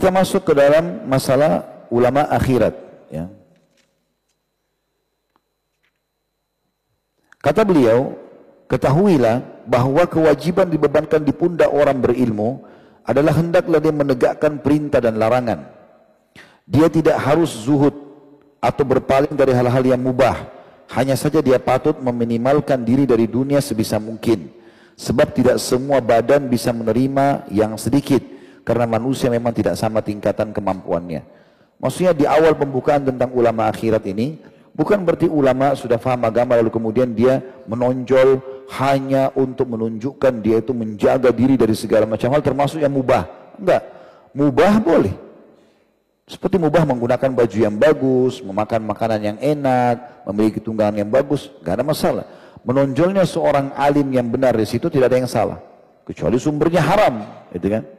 Kita masuk ke dalam masalah ulama akhirat. Ya. Kata beliau, ketahuilah bahwa kewajiban dibebankan di pundak orang berilmu adalah hendaklah dia menegakkan perintah dan larangan. Dia tidak harus zuhud atau berpaling dari hal-hal yang mubah. Hanya saja dia patut meminimalkan diri dari dunia sebisa mungkin. Sebab tidak semua badan bisa menerima yang sedikit. Karena manusia memang tidak sama tingkatan kemampuannya. Maksudnya di awal pembukaan tentang ulama akhirat ini, bukan berarti ulama sudah faham agama lalu kemudian dia menonjol hanya untuk menunjukkan dia itu menjaga diri dari segala macam hal termasuk yang mubah. Enggak. Mubah boleh. Seperti mubah menggunakan baju yang bagus, memakan makanan yang enak, memiliki tunggangan yang bagus, enggak ada masalah. Menonjolnya seorang alim yang benar di situ tidak ada yang salah. Kecuali sumbernya haram, gitu kan?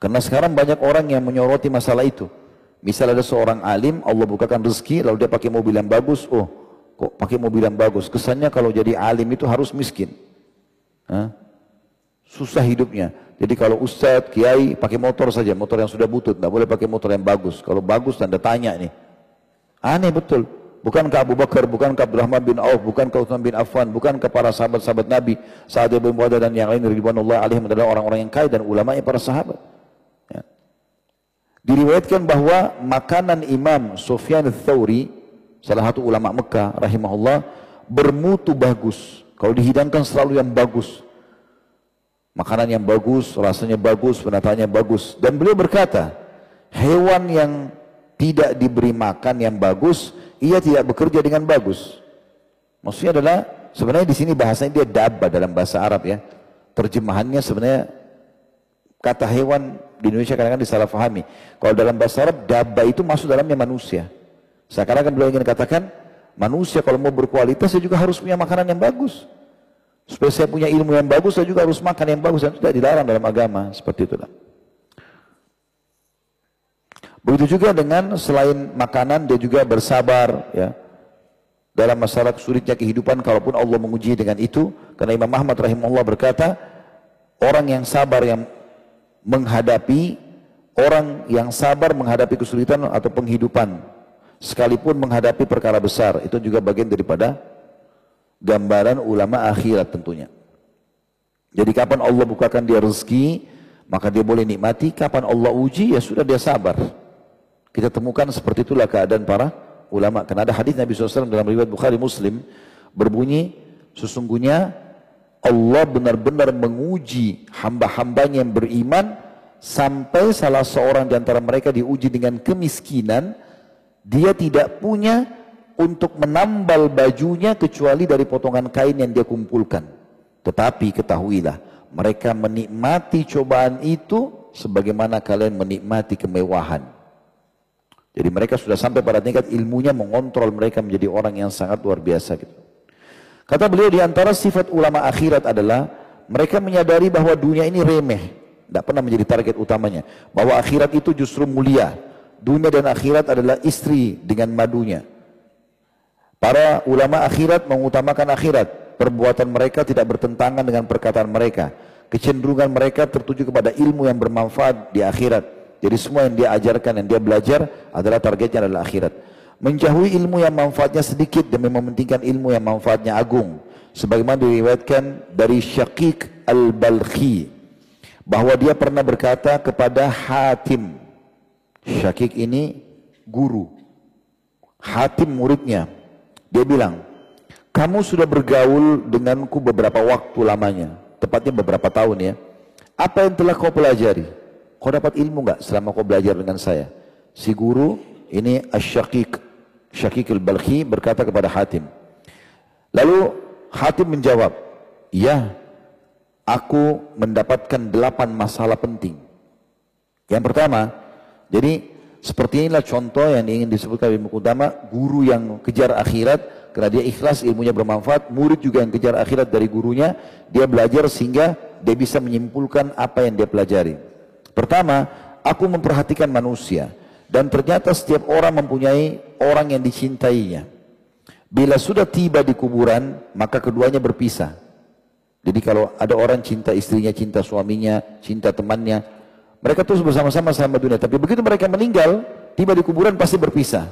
Karena sekarang banyak orang yang menyoroti masalah itu. Misal ada seorang alim, Allah bukakan rezeki, lalu dia pakai mobil yang bagus, oh kok pakai mobil yang bagus. Kesannya kalau jadi alim itu harus miskin. Hah? Susah hidupnya. Jadi kalau ustadz, kiai, pakai motor saja, motor yang sudah butut, tidak boleh pakai motor yang bagus. Kalau bagus, tanda tanya nih. Aneh betul. Bukankah Abu Bakar, bukankah Abdurrahman bin Auf, bukankah Uthman bin Affan, bukankah para sahabat-sahabat Nabi, Sa'ad bin Mu'adah dan yang lain, Ridwanullah alaihim adalah orang-orang yang kaya dan ulama para sahabat. Ya. Diriwayatkan bahwa makanan Imam Sufyan al-Thawri salah satu ulama Mekah rahimahullah bermutu bagus. Kalau dihidangkan selalu yang bagus. Makanan yang bagus, rasanya bagus, penataannya bagus. Dan beliau berkata, hewan yang tidak diberi makan yang bagus, ia tidak bekerja dengan bagus. Maksudnya adalah sebenarnya di sini bahasanya dia dabba dalam bahasa Arab ya. Terjemahannya sebenarnya kata hewan di Indonesia kadang-kadang disalahfahami. Kalau dalam bahasa Arab dabba itu masuk dalamnya manusia. Sekarang kan beliau ingin katakan, manusia kalau mau berkualitas saya juga harus punya makanan yang bagus. Supaya saya punya ilmu yang bagus, saya juga harus makan yang bagus dan tidak dilarang dalam agama seperti itulah. Begitu juga dengan selain makanan dia juga bersabar ya. Dalam masalah sulitnya kehidupan kalaupun Allah menguji dengan itu karena Imam Ahmad rahimahullah berkata orang yang sabar yang menghadapi orang yang sabar menghadapi kesulitan atau penghidupan sekalipun menghadapi perkara besar itu juga bagian daripada gambaran ulama akhirat tentunya. Jadi kapan Allah bukakan dia rezeki, maka dia boleh nikmati. Kapan Allah uji, ya sudah dia sabar. Kita temukan seperti itulah keadaan para ulama. Karena ada hadis Nabi SAW dalam riwayat Bukhari Muslim berbunyi, sesungguhnya Allah benar-benar menguji hamba-hambanya yang beriman sampai salah seorang di antara mereka diuji dengan kemiskinan, dia tidak punya untuk menambal bajunya kecuali dari potongan kain yang dia kumpulkan. Tetapi ketahuilah, mereka menikmati cobaan itu sebagaimana kalian menikmati kemewahan. Jadi mereka sudah sampai pada tingkat ilmunya mengontrol mereka menjadi orang yang sangat luar biasa gitu. Kata beliau di antara sifat ulama akhirat adalah mereka menyadari bahwa dunia ini remeh, tidak pernah menjadi target utamanya. Bahwa akhirat itu justru mulia. Dunia dan akhirat adalah istri dengan madunya. Para ulama akhirat mengutamakan akhirat. Perbuatan mereka tidak bertentangan dengan perkataan mereka. Kecenderungan mereka tertuju kepada ilmu yang bermanfaat di akhirat. Jadi semua yang dia ajarkan, yang dia belajar adalah targetnya adalah akhirat. Menjauhi ilmu yang manfaatnya sedikit demi mementingkan ilmu yang manfaatnya agung. Sebagaimana diriwayatkan dari Syakik Al-Balkhi. Bahwa dia pernah berkata kepada Hatim. Syakik ini guru. Hatim muridnya. Dia bilang, kamu sudah bergaul denganku beberapa waktu lamanya, tepatnya beberapa tahun ya. Apa yang telah kau pelajari? Kau dapat ilmu nggak selama kau belajar dengan saya? Si guru ini Asyakik, Syakik al-Balkhi berkata kepada Hatim. Lalu Hatim menjawab, ya, aku mendapatkan delapan masalah penting. Yang pertama, jadi seperti inilah contoh yang ingin disebutkan Ibnu Qudama, guru yang kejar akhirat karena dia ikhlas ilmunya bermanfaat, murid juga yang kejar akhirat dari gurunya, dia belajar sehingga dia bisa menyimpulkan apa yang dia pelajari. Pertama, aku memperhatikan manusia dan ternyata setiap orang mempunyai orang yang dicintainya. Bila sudah tiba di kuburan, maka keduanya berpisah. Jadi kalau ada orang cinta istrinya, cinta suaminya, cinta temannya, Mereka terus bersama-sama selama dunia. Tapi begitu mereka meninggal, tiba di kuburan pasti berpisah.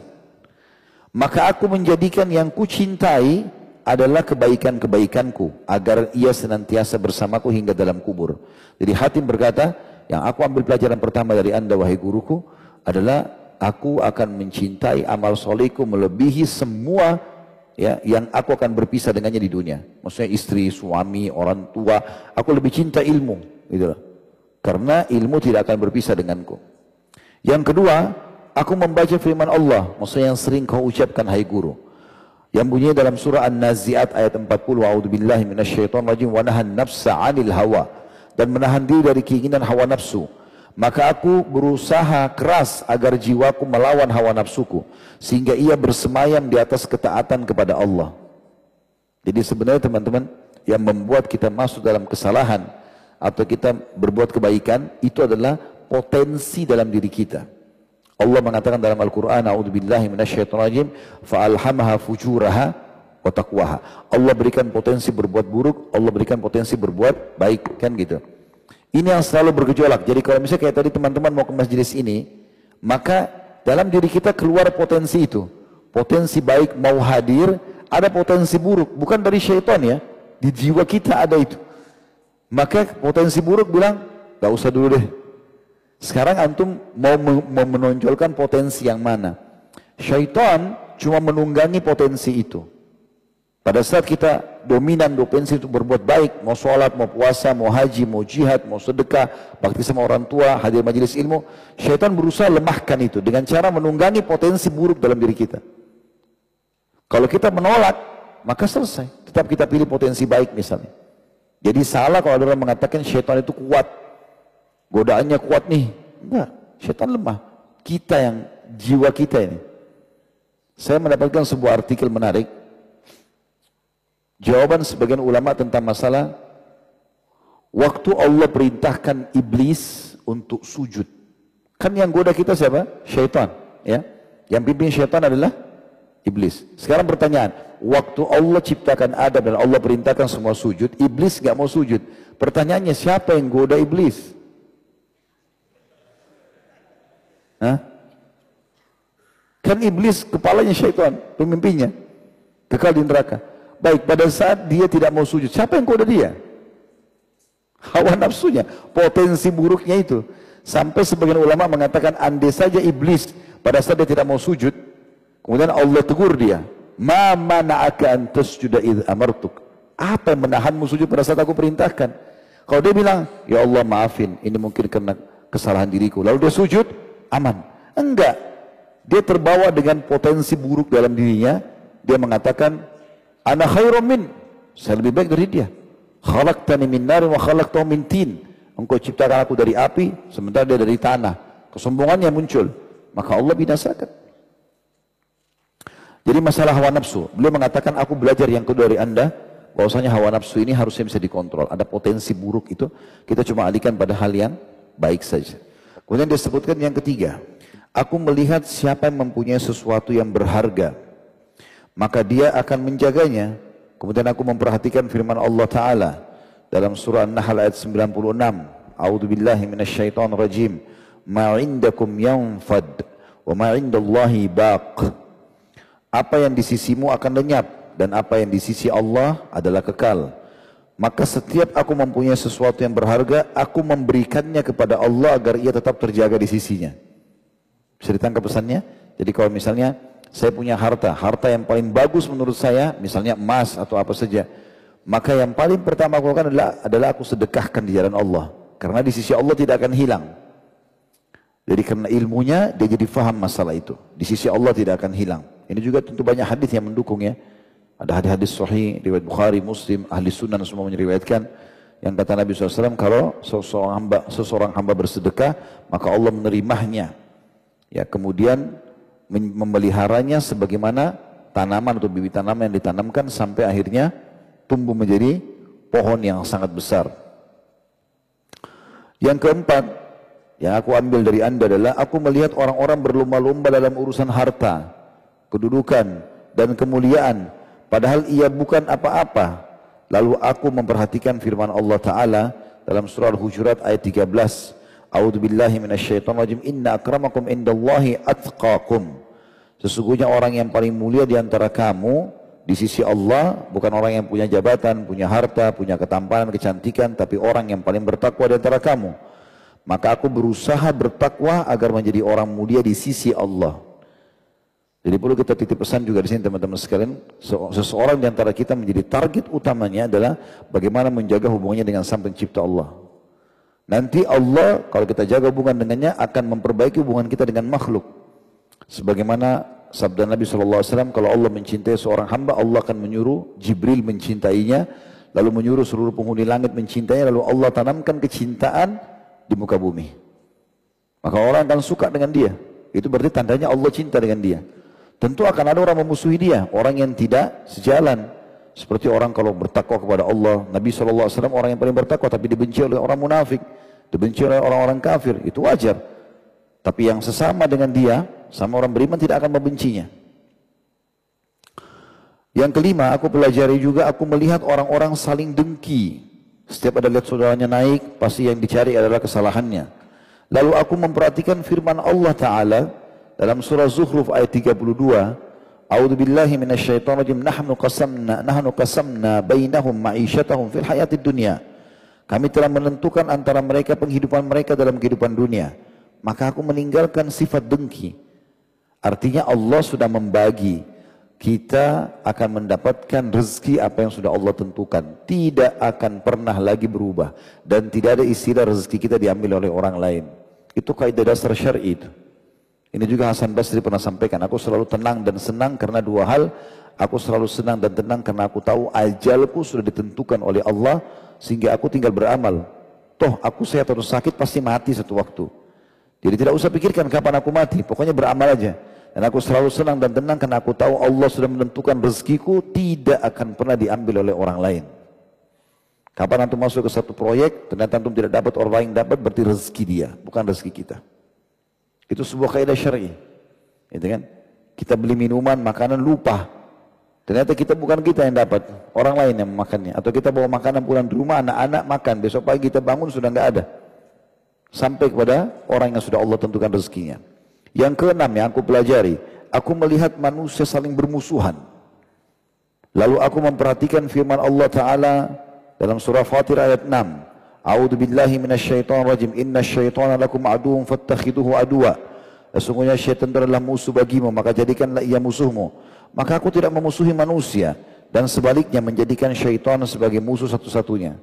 Maka aku menjadikan yang kucintai adalah kebaikan-kebaikanku agar ia senantiasa bersamaku hingga dalam kubur. Jadi Hatim berkata, yang aku ambil pelajaran pertama dari anda wahai guruku adalah aku akan mencintai amal solehku melebihi semua ya yang aku akan berpisah dengannya di dunia. Maksudnya istri, suami, orang tua, aku lebih cinta ilmu, gitu Karena ilmu tidak akan berpisah denganku. Yang kedua, aku membaca firman Allah, maksudnya yang sering kau ucapkan hai guru. Yang bunyinya dalam surah An-Nazi'at ayat 40 A'udzubillahi minasyaitonir rajim wa nahan nafsa 'anil hawa dan menahan diri dari keinginan hawa nafsu. Maka aku berusaha keras agar jiwaku melawan hawa nafsuku sehingga ia bersemayam di atas ketaatan kepada Allah. Jadi sebenarnya teman-teman yang membuat kita masuk dalam kesalahan atau kita berbuat kebaikan itu adalah potensi dalam diri kita. Allah mengatakan dalam Al-Quran, A'udzubillahi minasyaitonirrajim, fa'alhamaha fujuraha wa taqwaha. Allah berikan potensi berbuat buruk, Allah berikan potensi berbuat baik, kan gitu. Ini yang selalu bergejolak. Jadi kalau misalnya kayak tadi teman-teman mau ke masjid ini, maka dalam diri kita keluar potensi itu. Potensi baik mau hadir, ada potensi buruk. Bukan dari syaitan ya, di jiwa kita ada itu. Maka potensi buruk bilang, gak usah dulu deh, sekarang antum mau, mau menonjolkan potensi yang mana? Syaitan cuma menunggangi potensi itu. Pada saat kita dominan potensi untuk berbuat baik, mau sholat, mau puasa, mau haji, mau jihad, mau sedekah, bakti sama orang tua, hadir majelis ilmu, syaitan berusaha lemahkan itu dengan cara menunggangi potensi buruk dalam diri kita. Kalau kita menolak, maka selesai. Tetap kita pilih potensi baik misalnya. Jadi salah kalau ada orang mengatakan syaitan itu kuat, Godaannya kuat nih. Enggak, setan lemah. Kita yang jiwa kita ini. Saya mendapatkan sebuah artikel menarik. Jawaban sebagian ulama tentang masalah waktu Allah perintahkan iblis untuk sujud. Kan yang goda kita siapa? Syaitan, ya. Yang pimpin syaitan adalah iblis. Sekarang pertanyaan, waktu Allah ciptakan Adam dan Allah perintahkan semua sujud, iblis nggak mau sujud. Pertanyaannya siapa yang goda iblis? Hah? Kan iblis kepalanya syaitan, pemimpinnya. Kekal di neraka. Baik, pada saat dia tidak mau sujud, siapa yang koda dia? Hawa nafsunya, potensi buruknya itu. Sampai sebagian ulama mengatakan andai saja iblis pada saat dia tidak mau sujud, kemudian Allah tegur dia, "Ma mana'aka an tasjuda id amartuk?" Apa yang menahanmu sujud pada saat aku perintahkan? Kalau dia bilang, "Ya Allah, maafin, ini mungkin karena kesalahan diriku." Lalu dia sujud, aman. Enggak. Dia terbawa dengan potensi buruk dalam dirinya. Dia mengatakan, Ana khairum min. Saya lebih baik dari dia. Khalaqtani min narin wa khalaqtahu min tin. Engkau ciptakan aku dari api, sementara dia dari tanah. Kesombongannya muncul. Maka Allah binasakan. Jadi masalah hawa nafsu. Beliau mengatakan, aku belajar yang kedua dari anda, bahwasanya hawa nafsu ini harusnya bisa dikontrol. Ada potensi buruk itu, kita cuma alihkan pada hal yang baik saja. Kemudian disebutkan yang ketiga, aku melihat siapa yang mempunyai sesuatu yang berharga, maka dia akan menjaganya. Kemudian aku memperhatikan firman Allah Ta'ala dalam surah An-Nahl ayat 96. A'udhu billahi minasyaitan rajim. Ma'indakum yanfad wa ma'indallahi baq. Apa yang di sisimu akan lenyap dan apa yang di sisi Allah adalah kekal. Maka setiap aku mempunyai sesuatu yang berharga, aku memberikannya kepada Allah agar ia tetap terjaga di sisinya. Bisa ditangkap pesannya? Jadi kalau misalnya saya punya harta, harta yang paling bagus menurut saya, misalnya emas atau apa saja, maka yang paling pertama aku lakukan adalah, adalah aku sedekahkan di jalan Allah. Karena di sisi Allah tidak akan hilang. Jadi karena ilmunya dia jadi faham masalah itu. Di sisi Allah tidak akan hilang. Ini juga tentu banyak hadis yang mendukung ya. Ada hadis-hadis sahih, riwayat Bukhari, Muslim, ahli sunnah semua menyeriwayatkan yang kata Nabi SAW, kalau seseorang hamba, seseorang hamba bersedekah, maka Allah menerimanya. Ya, kemudian memeliharanya sebagaimana tanaman atau bibit tanaman yang ditanamkan sampai akhirnya tumbuh menjadi pohon yang sangat besar. Yang keempat, yang aku ambil dari anda adalah aku melihat orang-orang berlomba-lomba dalam urusan harta, kedudukan, dan kemuliaan Padahal ia bukan apa-apa. Lalu aku memperhatikan firman Allah Ta'ala dalam surah Al-Hujurat ayat 13. A'udzu billahi minasyaitonir rajim. Inna akramakum indallahi atqakum. Sesungguhnya orang yang paling mulia di antara kamu di sisi Allah bukan orang yang punya jabatan, punya harta, punya ketampanan, kecantikan, tapi orang yang paling bertakwa di antara kamu. Maka aku berusaha bertakwa agar menjadi orang mulia di sisi Allah. Jadi perlu kita titip pesan juga di sini teman-teman sekalian, seseorang di antara kita menjadi target utamanya adalah bagaimana menjaga hubungannya dengan sang pencipta Allah. Nanti Allah kalau kita jaga hubungan dengannya akan memperbaiki hubungan kita dengan makhluk. Sebagaimana sabda Nabi SAW, kalau Allah mencintai seorang hamba, Allah akan menyuruh Jibril mencintainya, lalu menyuruh seluruh penghuni langit mencintainya, lalu Allah tanamkan kecintaan di muka bumi. Maka orang akan suka dengan dia. Itu berarti tandanya Allah cinta dengan dia. Tentu akan ada orang memusuhi dia, orang yang tidak sejalan. Seperti orang kalau bertakwa kepada Allah, Nabi SAW orang yang paling bertakwa tapi dibenci oleh orang munafik, dibenci oleh orang-orang kafir, itu wajar. Tapi yang sesama dengan dia, sama orang beriman tidak akan membencinya. Yang kelima, aku pelajari juga, aku melihat orang-orang saling dengki. Setiap ada lihat saudaranya naik, pasti yang dicari adalah kesalahannya. Lalu aku memperhatikan firman Allah Ta'ala dalam surah Zuhruf ayat 32, A'udzu billahi minasyaitonir rajim. Nahnu qasamna nahnu qasamna bainahum ma'isyatahum fil hayatid dunya. Kami telah menentukan antara mereka penghidupan mereka dalam kehidupan dunia. Maka aku meninggalkan sifat dengki. Artinya Allah sudah membagi kita akan mendapatkan rezeki apa yang sudah Allah tentukan. Tidak akan pernah lagi berubah. Dan tidak ada istilah rezeki kita diambil oleh orang lain. Itu kaidah dasar syar'i itu. Ini juga Hasan Basri pernah sampaikan, aku selalu tenang dan senang karena dua hal. Aku selalu senang dan tenang karena aku tahu ajalku sudah ditentukan oleh Allah sehingga aku tinggal beramal. Toh aku sehat atau sakit pasti mati satu waktu. Jadi tidak usah pikirkan kapan aku mati, pokoknya beramal aja. Dan aku selalu senang dan tenang karena aku tahu Allah sudah menentukan rezekiku tidak akan pernah diambil oleh orang lain. Kapan antum masuk ke satu proyek, ternyata antum tidak dapat orang lain dapat, berarti rezeki dia, bukan rezeki kita. Itu sebuah kaidah syar'i. Gitu kan? Kita beli minuman, makanan lupa. Ternyata kita bukan kita yang dapat, orang lain yang memakannya. Atau kita bawa makanan pulang di rumah, anak-anak makan. Besok pagi kita bangun sudah nggak ada. Sampai kepada orang yang sudah Allah tentukan rezekinya. Yang keenam yang aku pelajari, aku melihat manusia saling bermusuhan. Lalu aku memperhatikan firman Allah Ta'ala dalam surah Fatir ayat 6. A'udzu billahi minasyaitonir rajim. Innasyaitana lakum aduwwun fattakhiduhu aduwa. Sesungguhnya syaitan itu adalah musuh bagimu, maka jadikanlah ia musuhmu. Maka aku tidak memusuhi manusia dan sebaliknya menjadikan syaitan sebagai musuh satu-satunya.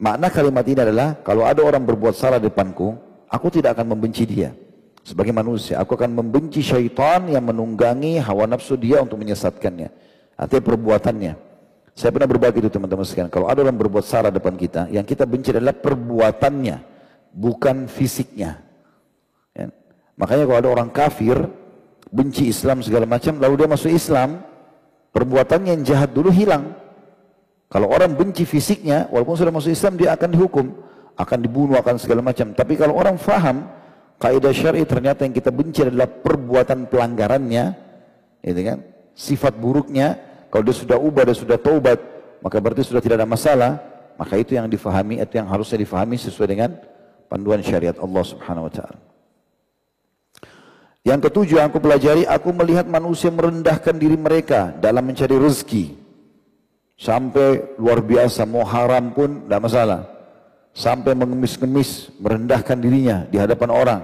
Makna kalimat ini adalah kalau ada orang berbuat salah depanku, aku tidak akan membenci dia. Sebagai manusia, aku akan membenci syaitan yang menunggangi hawa nafsu dia untuk menyesatkannya. Artinya perbuatannya. Saya pernah berbagi itu teman-teman sekalian. Kalau ada orang berbuat salah depan kita, yang kita benci adalah perbuatannya, bukan fisiknya. Ya. Makanya kalau ada orang kafir, benci Islam segala macam, lalu dia masuk Islam, perbuatannya yang jahat dulu hilang. Kalau orang benci fisiknya, walaupun sudah masuk Islam, dia akan dihukum, akan dibunuh, akan segala macam. Tapi kalau orang faham, kaidah syar'i ternyata yang kita benci adalah perbuatan pelanggarannya, gitu kan? sifat buruknya, kalau dia sudah ubah, dia sudah taubat, maka berarti sudah tidak ada masalah. Maka itu yang difahami, itu yang harusnya difahami sesuai dengan panduan syariat Allah Subhanahu wa taala. Yang ketujuh yang aku pelajari, aku melihat manusia merendahkan diri mereka dalam mencari rezeki. Sampai luar biasa, mau haram pun tidak masalah. Sampai mengemis-ngemis, merendahkan dirinya di hadapan orang.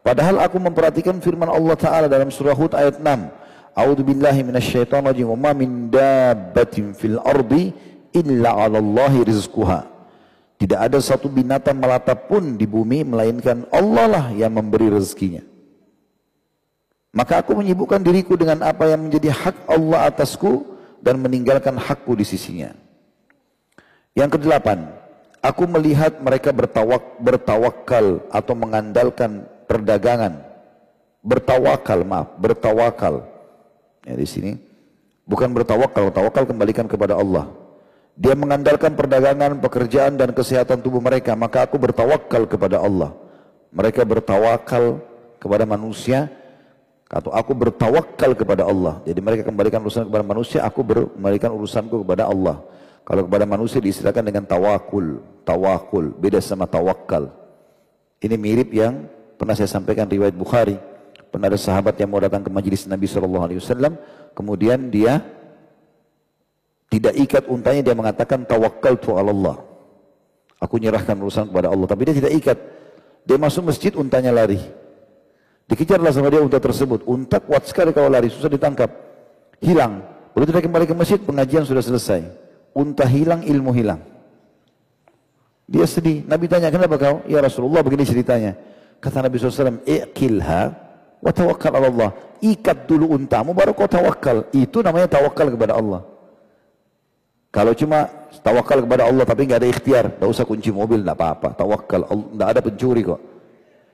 Padahal aku memperhatikan firman Allah Ta'ala dalam surah Hud ayat 6. A'udzu billahi minasyaitonir rajim. Wa ma min dabbatin fil ardi illa 'ala Allahi rizquha. Tidak ada satu binatang melata pun di bumi melainkan Allah lah yang memberi rezekinya. Maka aku menyibukkan diriku dengan apa yang menjadi hak Allah atasku dan meninggalkan hakku di sisinya. Yang kedelapan, aku melihat mereka bertawak, bertawakal atau mengandalkan perdagangan. Bertawakal, maaf, bertawakal Ya, di sini bukan bertawakal, tawakal kembalikan kepada Allah. Dia mengandalkan perdagangan, pekerjaan dan kesehatan tubuh mereka, maka aku bertawakal kepada Allah. Mereka bertawakal kepada manusia, atau aku bertawakal kepada Allah. Jadi mereka kembalikan urusan kepada manusia, aku kembalikan urusanku kepada Allah. Kalau kepada manusia diistilahkan dengan tawakul, tawakul, beda sama tawakal. Ini mirip yang pernah saya sampaikan riwayat Bukhari. Pernah ada sahabat yang mau datang ke majelis Nabi Shallallahu Alaihi Wasallam, kemudian dia tidak ikat untanya, dia mengatakan tawakal tu Allah. Aku nyerahkan urusan kepada Allah. Tapi dia tidak ikat. Dia masuk masjid, untanya lari. Dikejarlah sama dia unta tersebut. Unta kuat sekali kalau lari, susah ditangkap. Hilang. Begitu dia kembali ke masjid, pengajian sudah selesai. Unta hilang, ilmu hilang. Dia sedih. Nabi tanya, kenapa kau? Ya Rasulullah, begini ceritanya. Kata Nabi SAW, Iqilha wa tawakkal Allah. Ikat dulu untamu, baru kau tawakal. Itu namanya tawakal kepada Allah. Kalau cuma tawakal kepada Allah tapi nggak ada ikhtiar, nggak usah kunci mobil, nggak apa-apa. Tawakal, nggak ada pencuri kok.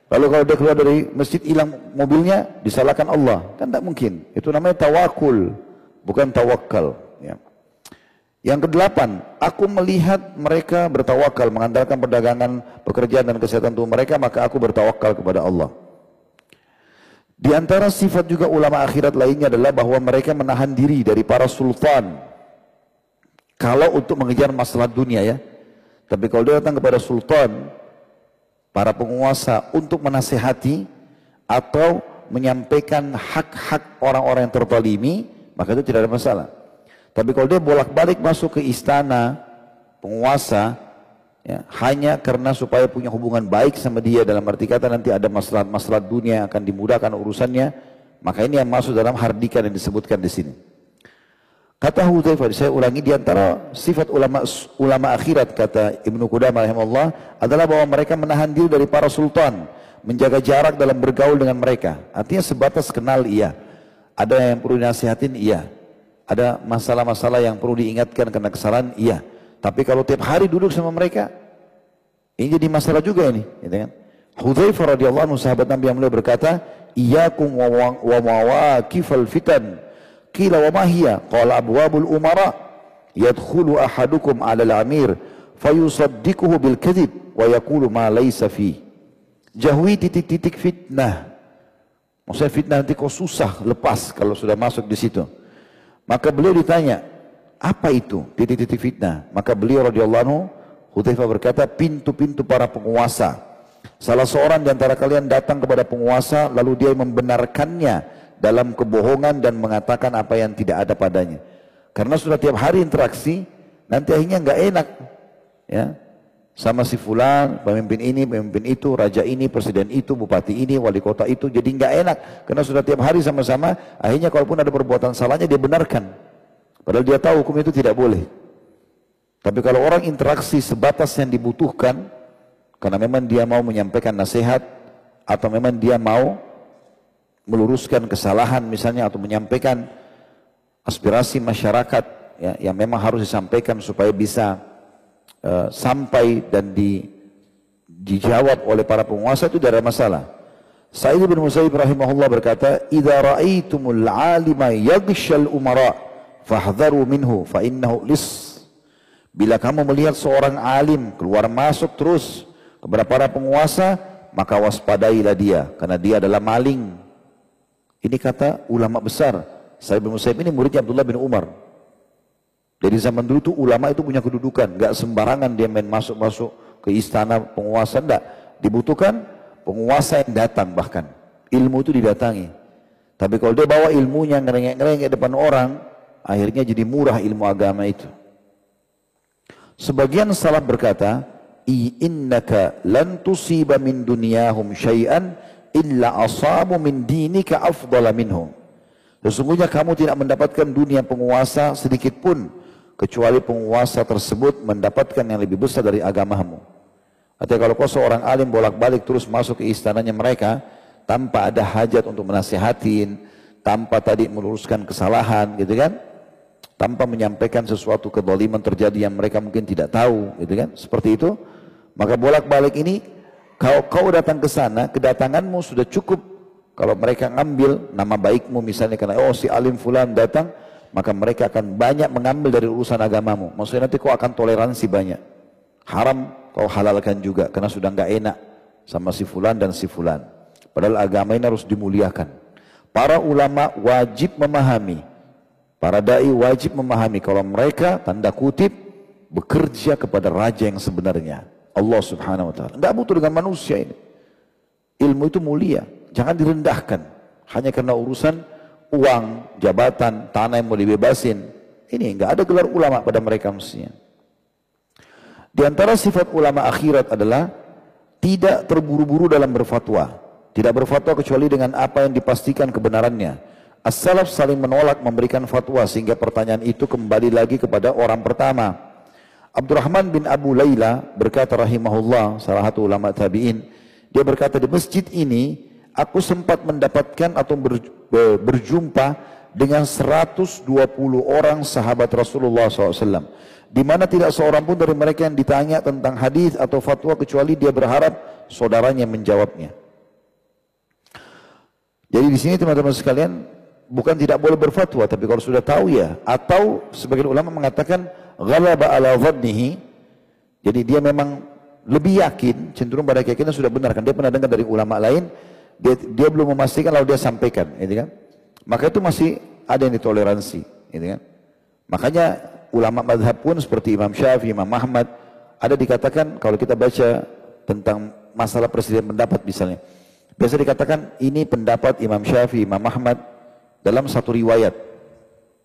Lalu kalau dia keluar dari masjid hilang mobilnya, disalahkan Allah, kan tidak mungkin. Itu namanya tawakul, bukan tawakal. Ya. Yang kedelapan, aku melihat mereka bertawakal, mengandalkan perdagangan, pekerjaan dan kesehatan tubuh mereka, maka aku bertawakal kepada Allah. Di antara sifat juga ulama akhirat lainnya adalah bahwa mereka menahan diri dari para sultan, kalau untuk mengejar masalah dunia ya. Tapi kalau dia datang kepada sultan, para penguasa untuk menasehati atau menyampaikan hak-hak orang-orang yang tertolimi, maka itu tidak ada masalah. Tapi kalau dia bolak-balik masuk ke istana penguasa, ya, hanya karena supaya punya hubungan baik sama dia dalam arti kata nanti ada masalah-masalah dunia akan dimudahkan urusannya, maka ini yang masuk dalam hardikan yang disebutkan di sini. Kata Hudzaifah, saya ulangi di antara sifat ulama ulama akhirat kata Ibnu Qudamah rahimahullah adalah bahwa mereka menahan diri dari para sultan, menjaga jarak dalam bergaul dengan mereka. Artinya sebatas kenal iya. Ada yang perlu dinasihatin iya. Ada masalah-masalah yang perlu diingatkan karena kesalahan iya. Tapi kalau tiap hari duduk sama mereka, ini jadi masalah juga ini, gitu kan? Hudzaifah radhiyallahu anhu sahabat Nabi yang mulia berkata, "Iyyakum wa mawaqifal fitan." Qila wa mahiyya? Qala abwabul umara yadkhulu ahadukum 'ala al-amir fayusaddiquhu bil kadhib wa yaqulu ma laysa fi. Jauhi titik-titik fitnah. Maksudnya fitnah nanti kau susah lepas kalau sudah masuk di situ. Maka beliau ditanya, apa itu titik-titik fitnah? Maka beliau radhiyallahu anhu Hudzaifah berkata, pintu-pintu para penguasa. Salah seorang di antara kalian datang kepada penguasa lalu dia membenarkannya dalam kebohongan dan mengatakan apa yang tidak ada padanya. Karena sudah tiap hari interaksi, nanti akhirnya nggak enak, ya sama si fulan, pemimpin ini, pemimpin itu, raja ini, presiden itu, bupati ini, wali kota itu, jadi nggak enak karena sudah tiap hari sama-sama. Akhirnya kalaupun ada perbuatan salahnya dia benarkan, padahal dia tahu hukum itu tidak boleh. Tapi kalau orang interaksi sebatas yang dibutuhkan, karena memang dia mau menyampaikan nasihat atau memang dia mau meluruskan kesalahan misalnya atau menyampaikan aspirasi masyarakat ya, yang memang harus disampaikan supaya bisa uh, sampai dan di, dijawab oleh para penguasa itu tidak ada masalah. Sa'id bin Musayyib rahimahullah berkata, "Idza ra'aitumul 'alima yaghshal umara fahdharu minhu fa innahu lis." Bila kamu melihat seorang alim keluar masuk terus kepada para penguasa, maka waspadailah dia karena dia adalah maling ini kata ulama besar. Saya bin Musayyib ini muridnya Abdullah bin Umar. Jadi zaman dulu itu ulama itu punya kedudukan. Gak sembarangan dia main masuk-masuk ke istana penguasa. Enggak. Dibutuhkan penguasa yang datang bahkan. Ilmu itu didatangi. Tapi kalau dia bawa ilmunya ngerengek-ngerengek depan orang, akhirnya jadi murah ilmu agama itu. Sebagian salaf berkata, "Innaka lan tusiba min dunyahum syai'an illa asamu min dinika afdala minhum. Sesungguhnya kamu tidak mendapatkan dunia penguasa sedikit pun kecuali penguasa tersebut mendapatkan yang lebih besar dari agamamu. Artinya kalau kau seorang alim bolak-balik terus masuk ke istananya mereka tanpa ada hajat untuk menasihatin, tanpa tadi meluruskan kesalahan gitu kan, tanpa menyampaikan sesuatu kedoliman terjadi yang mereka mungkin tidak tahu gitu kan, seperti itu, maka bolak-balik ini kalau kau datang ke sana, kedatanganmu sudah cukup. Kalau mereka ngambil nama baikmu misalnya karena oh si alim fulan datang, maka mereka akan banyak mengambil dari urusan agamamu. Maksudnya nanti kau akan toleransi banyak. Haram kau halalkan juga karena sudah nggak enak sama si fulan dan si fulan. Padahal agama ini harus dimuliakan. Para ulama wajib memahami, para dai wajib memahami kalau mereka tanda kutip bekerja kepada raja yang sebenarnya. Allah subhanahu wa ta'ala. Tidak butuh dengan manusia ini. Ilmu itu mulia, jangan direndahkan. Hanya karena urusan uang, jabatan, tanah yang mau dibebasin. Ini enggak ada gelar ulama pada mereka mestinya. Di antara sifat ulama akhirat adalah tidak terburu-buru dalam berfatwa. Tidak berfatwa kecuali dengan apa yang dipastikan kebenarannya. As-salaf saling menolak memberikan fatwa sehingga pertanyaan itu kembali lagi kepada orang pertama. Abdurrahman bin Abu Layla berkata rahimahullah, salah satu ulama tabi'in, dia berkata di masjid ini aku sempat mendapatkan atau ber, berjumpa dengan 120 orang sahabat Rasulullah SAW. Di mana tidak seorang pun dari mereka yang ditanya tentang hadis atau fatwa kecuali dia berharap saudaranya menjawabnya. Jadi di sini teman-teman sekalian bukan tidak boleh berfatwa tapi kalau sudah tahu ya. Atau sebagian ulama mengatakan ghalaba ala dhannihi. Jadi dia memang lebih yakin cenderung pada keyakinan sudah benar. Kan dia pernah dengar dari ulama lain dia, dia belum memastikan lalu dia sampaikan gitu kan? Maka itu masih ada yang ditoleransi gitu kan? Makanya ulama madhab pun seperti Imam Syafi'i, Imam Ahmad ada dikatakan kalau kita baca tentang masalah presiden pendapat misalnya biasa dikatakan ini pendapat Imam Syafi'i, Imam Ahmad dalam satu riwayat.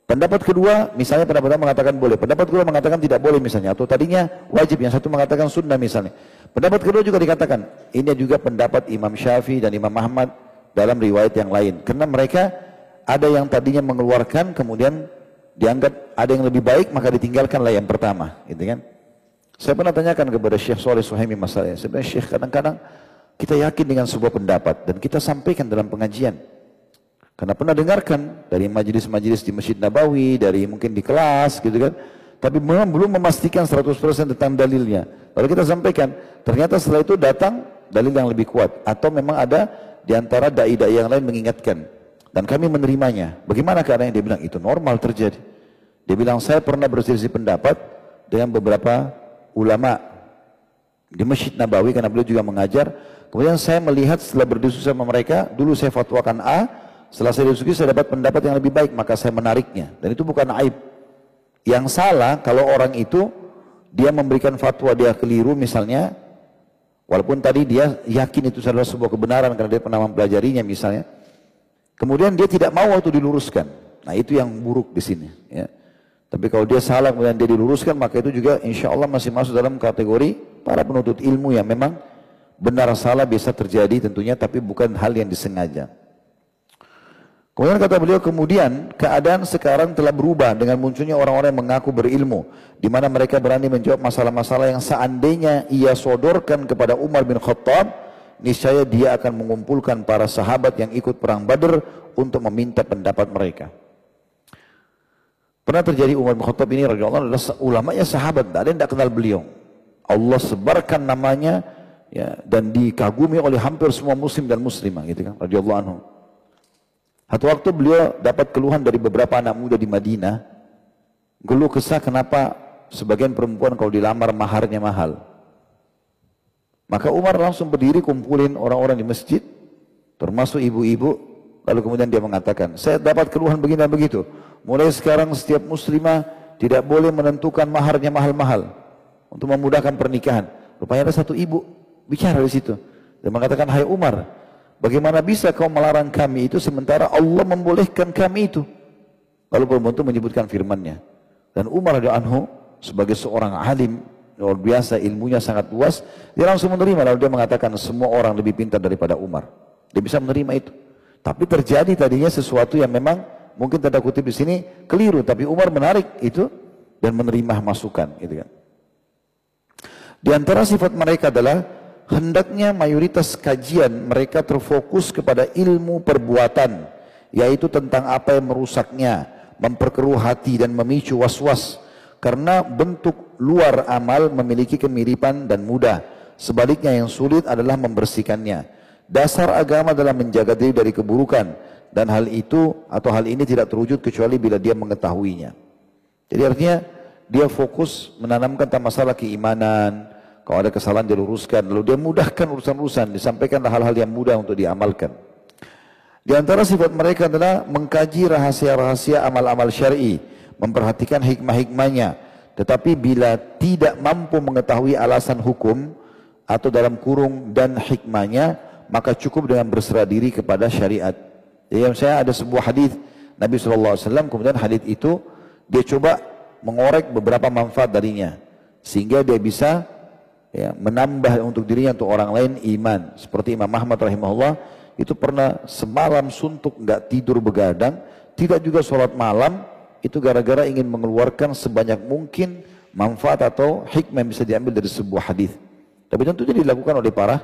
Pendapat kedua misalnya pendapat pertama mengatakan boleh. Pendapat kedua mengatakan tidak boleh misalnya. Atau tadinya wajib yang satu mengatakan sunnah misalnya. Pendapat kedua juga dikatakan ini juga pendapat Imam Syafi'i dan Imam Ahmad dalam riwayat yang lain. Karena mereka ada yang tadinya mengeluarkan kemudian dianggap ada yang lebih baik maka ditinggalkanlah yang pertama. Gitu kan? Saya pernah tanyakan kepada Syekh Soleh Suhaimi masalahnya. Sebenarnya Syekh kadang-kadang kita yakin dengan sebuah pendapat dan kita sampaikan dalam pengajian karena pernah dengarkan dari majelis-majelis di Masjid Nabawi dari mungkin di kelas gitu kan tapi memang belum memastikan 100% tentang dalilnya lalu kita sampaikan ternyata setelah itu datang dalil yang lebih kuat atau memang ada di antara dai-dai yang lain mengingatkan dan kami menerimanya. Bagaimana keadaan yang dia bilang itu normal terjadi. Dia bilang saya pernah berselisih pendapat dengan beberapa ulama di Masjid Nabawi karena beliau juga mengajar. Kemudian saya melihat setelah berdiskusi sama mereka, dulu saya fatwakan A, setelah saya diskusi saya dapat pendapat yang lebih baik, maka saya menariknya. Dan itu bukan aib. Yang salah kalau orang itu dia memberikan fatwa dia keliru misalnya, walaupun tadi dia yakin itu adalah sebuah kebenaran karena dia pernah mempelajarinya misalnya, Kemudian dia tidak mau waktu diluruskan. Nah itu yang buruk di sini. Ya. Tapi kalau dia salah kemudian dia diluruskan maka itu juga insya Allah masih masuk dalam kategori para penuntut ilmu yang memang benar salah bisa terjadi tentunya tapi bukan hal yang disengaja. Kemudian kata beliau, kemudian keadaan sekarang telah berubah dengan munculnya orang-orang yang mengaku berilmu, di mana mereka berani menjawab masalah-masalah yang seandainya ia sodorkan kepada Umar bin Khattab, niscaya dia akan mengumpulkan para sahabat yang ikut perang Badr untuk meminta pendapat mereka. Pernah terjadi Umar bin Khattab ini radhiyallahu adalah ulamanya sahabat, ada yang tidak kenal beliau. Allah sebarkan namanya ya dan dikagumi oleh hampir semua muslim dan muslimah gitu kan radhiyallahu anhu. Satu waktu beliau dapat keluhan dari beberapa anak muda di Madinah, geluh kesah kenapa sebagian perempuan kalau dilamar maharnya mahal. Maka Umar langsung berdiri kumpulin orang-orang di masjid, termasuk ibu-ibu, lalu kemudian dia mengatakan, saya dapat keluhan begini dan begitu. Mulai sekarang setiap muslimah tidak boleh menentukan maharnya mahal-mahal untuk memudahkan pernikahan. Rupanya ada satu ibu bicara di situ dan mengatakan, Hai Umar, bagaimana bisa kau melarang kami itu sementara Allah membolehkan kami itu? Lalu perempuan itu menyebutkan firmannya. Dan Umar anhu sebagai seorang alim luar biasa ilmunya sangat luas dia langsung menerima lalu dia mengatakan semua orang lebih pintar daripada Umar dia bisa menerima itu tapi terjadi tadinya sesuatu yang memang mungkin tanda kutip di sini keliru tapi Umar menarik itu dan menerima masukan gitu kan di antara sifat mereka adalah hendaknya mayoritas kajian mereka terfokus kepada ilmu perbuatan yaitu tentang apa yang merusaknya memperkeruh hati dan memicu was-was karena bentuk luar amal memiliki kemiripan dan mudah. Sebaliknya yang sulit adalah membersihkannya. Dasar agama adalah menjaga diri dari keburukan dan hal itu atau hal ini tidak terwujud kecuali bila dia mengetahuinya. Jadi artinya dia fokus menanamkan tentang masalah keimanan, kalau ada kesalahan diluruskan, lalu dia mudahkan urusan-urusan, disampaikanlah hal-hal yang mudah untuk diamalkan. Di antara sifat mereka adalah mengkaji rahasia-rahasia amal-amal syar'i memperhatikan hikmah-hikmahnya. Tetapi bila tidak mampu mengetahui alasan hukum atau dalam kurung dan hikmahnya, maka cukup dengan berserah diri kepada syariat. Jadi saya ada sebuah hadis Nabi SAW, kemudian hadis itu dia coba mengorek beberapa manfaat darinya. Sehingga dia bisa ya, menambah untuk dirinya untuk orang lain iman. Seperti Imam Ahmad rahimahullah itu pernah semalam suntuk nggak tidur begadang, tidak juga sholat malam, itu gara-gara ingin mengeluarkan sebanyak mungkin manfaat atau hikmah yang bisa diambil dari sebuah hadis. Tapi tentunya dilakukan oleh para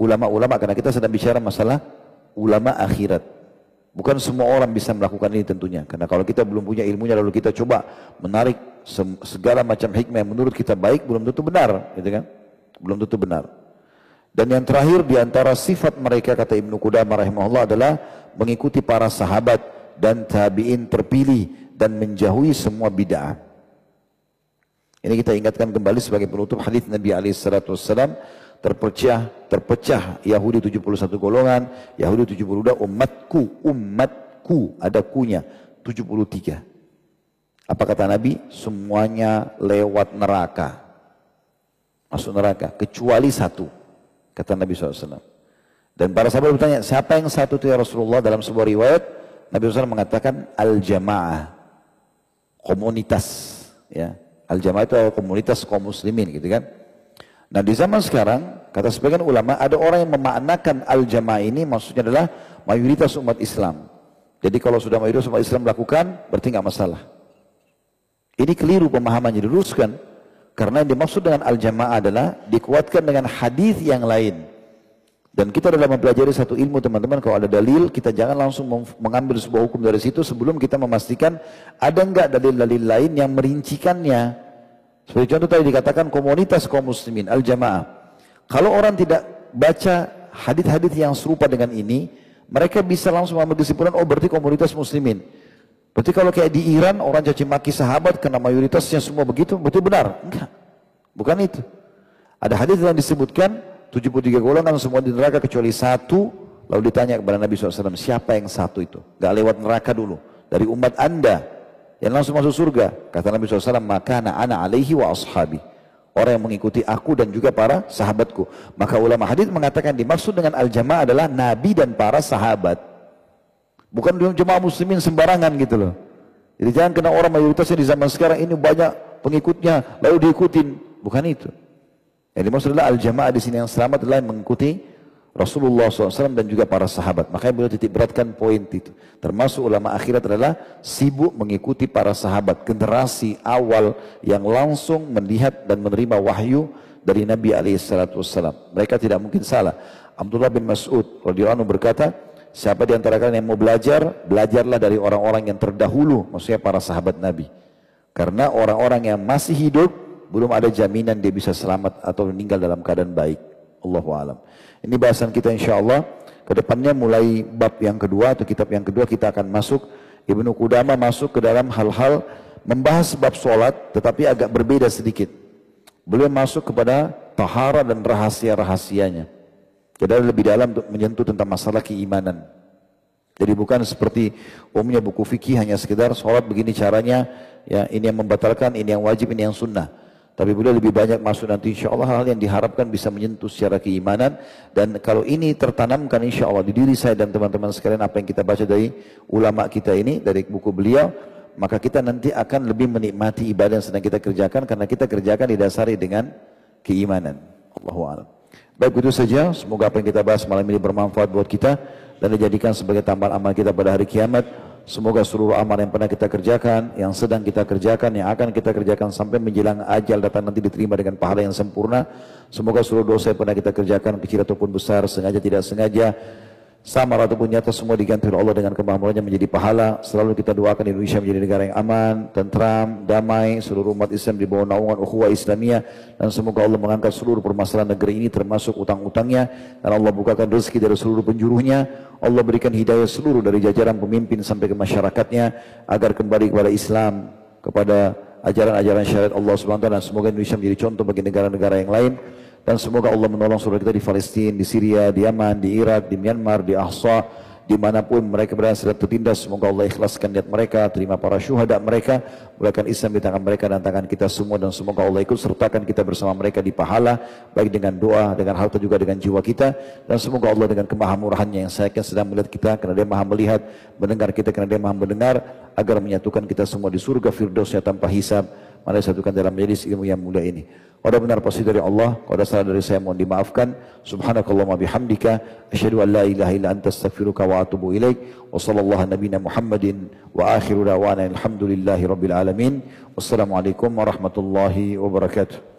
ulama-ulama karena kita sedang bicara masalah ulama akhirat. Bukan semua orang bisa melakukan ini tentunya. Karena kalau kita belum punya ilmunya lalu kita coba menarik segala macam hikmah yang menurut kita baik belum tentu benar, gitu kan? Belum tentu benar. Dan yang terakhir di antara sifat mereka kata Ibnu Qudamah rahimahullah adalah mengikuti para sahabat dan tabi'in terpilih dan menjauhi semua bid'ah. Ini kita ingatkan kembali sebagai penutup hadis Nabi alaihi salatu terpecah terpecah Yahudi 71 golongan, Yahudi 72 umatku, umatku ada kunya 73. Apa kata Nabi? Semuanya lewat neraka. Masuk neraka kecuali satu. Kata Nabi SAW. Dan para sahabat bertanya, siapa yang satu itu ya Rasulullah dalam sebuah riwayat? Nabi SAW mengatakan al-jamaah. Komunitas. Ya. Al-jamaah itu komunitas kaum muslimin gitu kan. Nah di zaman sekarang, kata sebagian ulama, ada orang yang memaknakan al-jamaah ini maksudnya adalah mayoritas umat Islam. Jadi kalau sudah mayoritas umat Islam melakukan, berarti nggak masalah. Ini keliru pemahamannya diluruskan. Karena yang dimaksud dengan al-jamaah adalah dikuatkan dengan hadis yang lain. Dan kita dalam mempelajari satu ilmu teman-teman, kalau ada dalil, kita jangan langsung mengambil sebuah hukum dari situ sebelum kita memastikan ada enggak dalil-dalil lain yang merincikannya. Seperti contoh tadi dikatakan komunitas kaum muslimin, al-jamaah. Kalau orang tidak baca hadis-hadis yang serupa dengan ini, mereka bisa langsung mengambil kesimpulan, oh berarti komunitas muslimin. Berarti kalau kayak di Iran, orang caci maki sahabat karena mayoritasnya semua begitu, berarti benar? Enggak. Bukan itu. Ada hadis yang disebutkan, 73 golongan semua di neraka kecuali satu, lalu ditanya kepada Nabi SAW, siapa yang satu itu? Gak lewat neraka dulu. Dari umat anda, yang langsung masuk surga. Kata Nabi SAW, maka anak anak alaihi wa ashabi. Orang yang mengikuti aku dan juga para sahabatku. Maka ulama hadis mengatakan dimaksud dengan al-jamaah adalah Nabi dan para sahabat. Bukan jemaah muslimin sembarangan gitu loh. Jadi jangan kena orang mayoritasnya di zaman sekarang ini banyak pengikutnya lalu diikutin. Bukan itu. Yang dimaksud adalah al-jamaah di sini yang selamat adalah mengikuti Rasulullah SAW dan juga para sahabat. Makanya beliau titik beratkan poin itu. Termasuk ulama akhirat adalah sibuk mengikuti para sahabat. Generasi awal yang langsung melihat dan menerima wahyu dari Nabi SAW. Mereka tidak mungkin salah. Abdullah bin Mas'ud radhiyallahu berkata, siapa di antara kalian yang mau belajar, belajarlah dari orang-orang yang terdahulu, maksudnya para sahabat Nabi. Karena orang-orang yang masih hidup, belum ada jaminan dia bisa selamat atau meninggal dalam keadaan baik. Allahu alam. Ini bahasan kita insya Allah. Ke depannya mulai bab yang kedua atau kitab yang kedua kita akan masuk. Ibnu Qudama masuk ke dalam hal-hal membahas bab solat tetapi agak berbeda sedikit. Beliau masuk kepada tahara dan rahasia-rahasianya. Jadi lebih dalam untuk menyentuh tentang masalah keimanan. Jadi bukan seperti umumnya buku fikih hanya sekedar sholat begini caranya, ya ini yang membatalkan, ini yang wajib, ini yang sunnah. Tapi beliau lebih banyak masuk nanti insya Allah hal yang diharapkan bisa menyentuh secara keimanan. Dan kalau ini tertanamkan insya Allah di diri saya dan teman-teman sekalian apa yang kita baca dari ulama kita ini, dari buku beliau, maka kita nanti akan lebih menikmati ibadah yang sedang kita kerjakan karena kita kerjakan didasari dengan keimanan. Allahu. Baik itu saja, semoga apa yang kita bahas malam ini bermanfaat buat kita dan dijadikan sebagai tambahan amal kita pada hari kiamat. Semoga seluruh amal yang pernah kita kerjakan, yang sedang kita kerjakan, yang akan kita kerjakan sampai menjelang ajal datang nanti diterima dengan pahala yang sempurna. Semoga seluruh dosa yang pernah kita kerjakan, kecil ataupun besar, sengaja tidak sengaja, sama ataupun nyata semua diganti oleh Allah dengan kemampuannya menjadi pahala. Selalu kita doakan Indonesia menjadi negara yang aman, tentram, damai, seluruh umat Islam di bawah naungan ukhuwah Islamiyah dan semoga Allah mengangkat seluruh permasalahan negeri ini termasuk utang-utangnya dan Allah bukakan rezeki dari seluruh penjuruhnya. Allah berikan hidayah seluruh dari jajaran pemimpin sampai ke masyarakatnya agar kembali kepada Islam, kepada ajaran-ajaran syariat Allah taala dan semoga Indonesia menjadi contoh bagi negara-negara yang lain. Dan semoga Allah menolong saudara kita di Palestina, di Syria, di Yaman, di Irak, di Myanmar, di Ahsa, di mana pun mereka berada sedang tertindas. Semoga Allah ikhlaskan niat mereka terima para syuhada mereka mulakan Islam di tangan mereka dan tangan kita semua. Dan semoga Allah ikut sertakan kita bersama mereka di pahala baik dengan doa dengan harta juga dengan jiwa kita. Dan semoga Allah dengan kemahamurahannya yang saya sedang melihat kita karena dia maha melihat mendengar kita karena dia maha mendengar agar menyatukan kita semua di surga firdausnya tanpa hisab mari satukan dalam majlis ilmu yang mulia ini Kalau benar pasti dari Allah, kalau salah dari saya mohon dimaafkan. Subhanakallahumma bihamdika asyhadu an la ilaha illa anta astaghfiruka wa atubu ilaik. Wa sallallahu nabiyana Muhammadin wa akhiru da'wana alhamdulillahi rabbil alamin. Wassalamualaikum warahmatullahi wabarakatuh.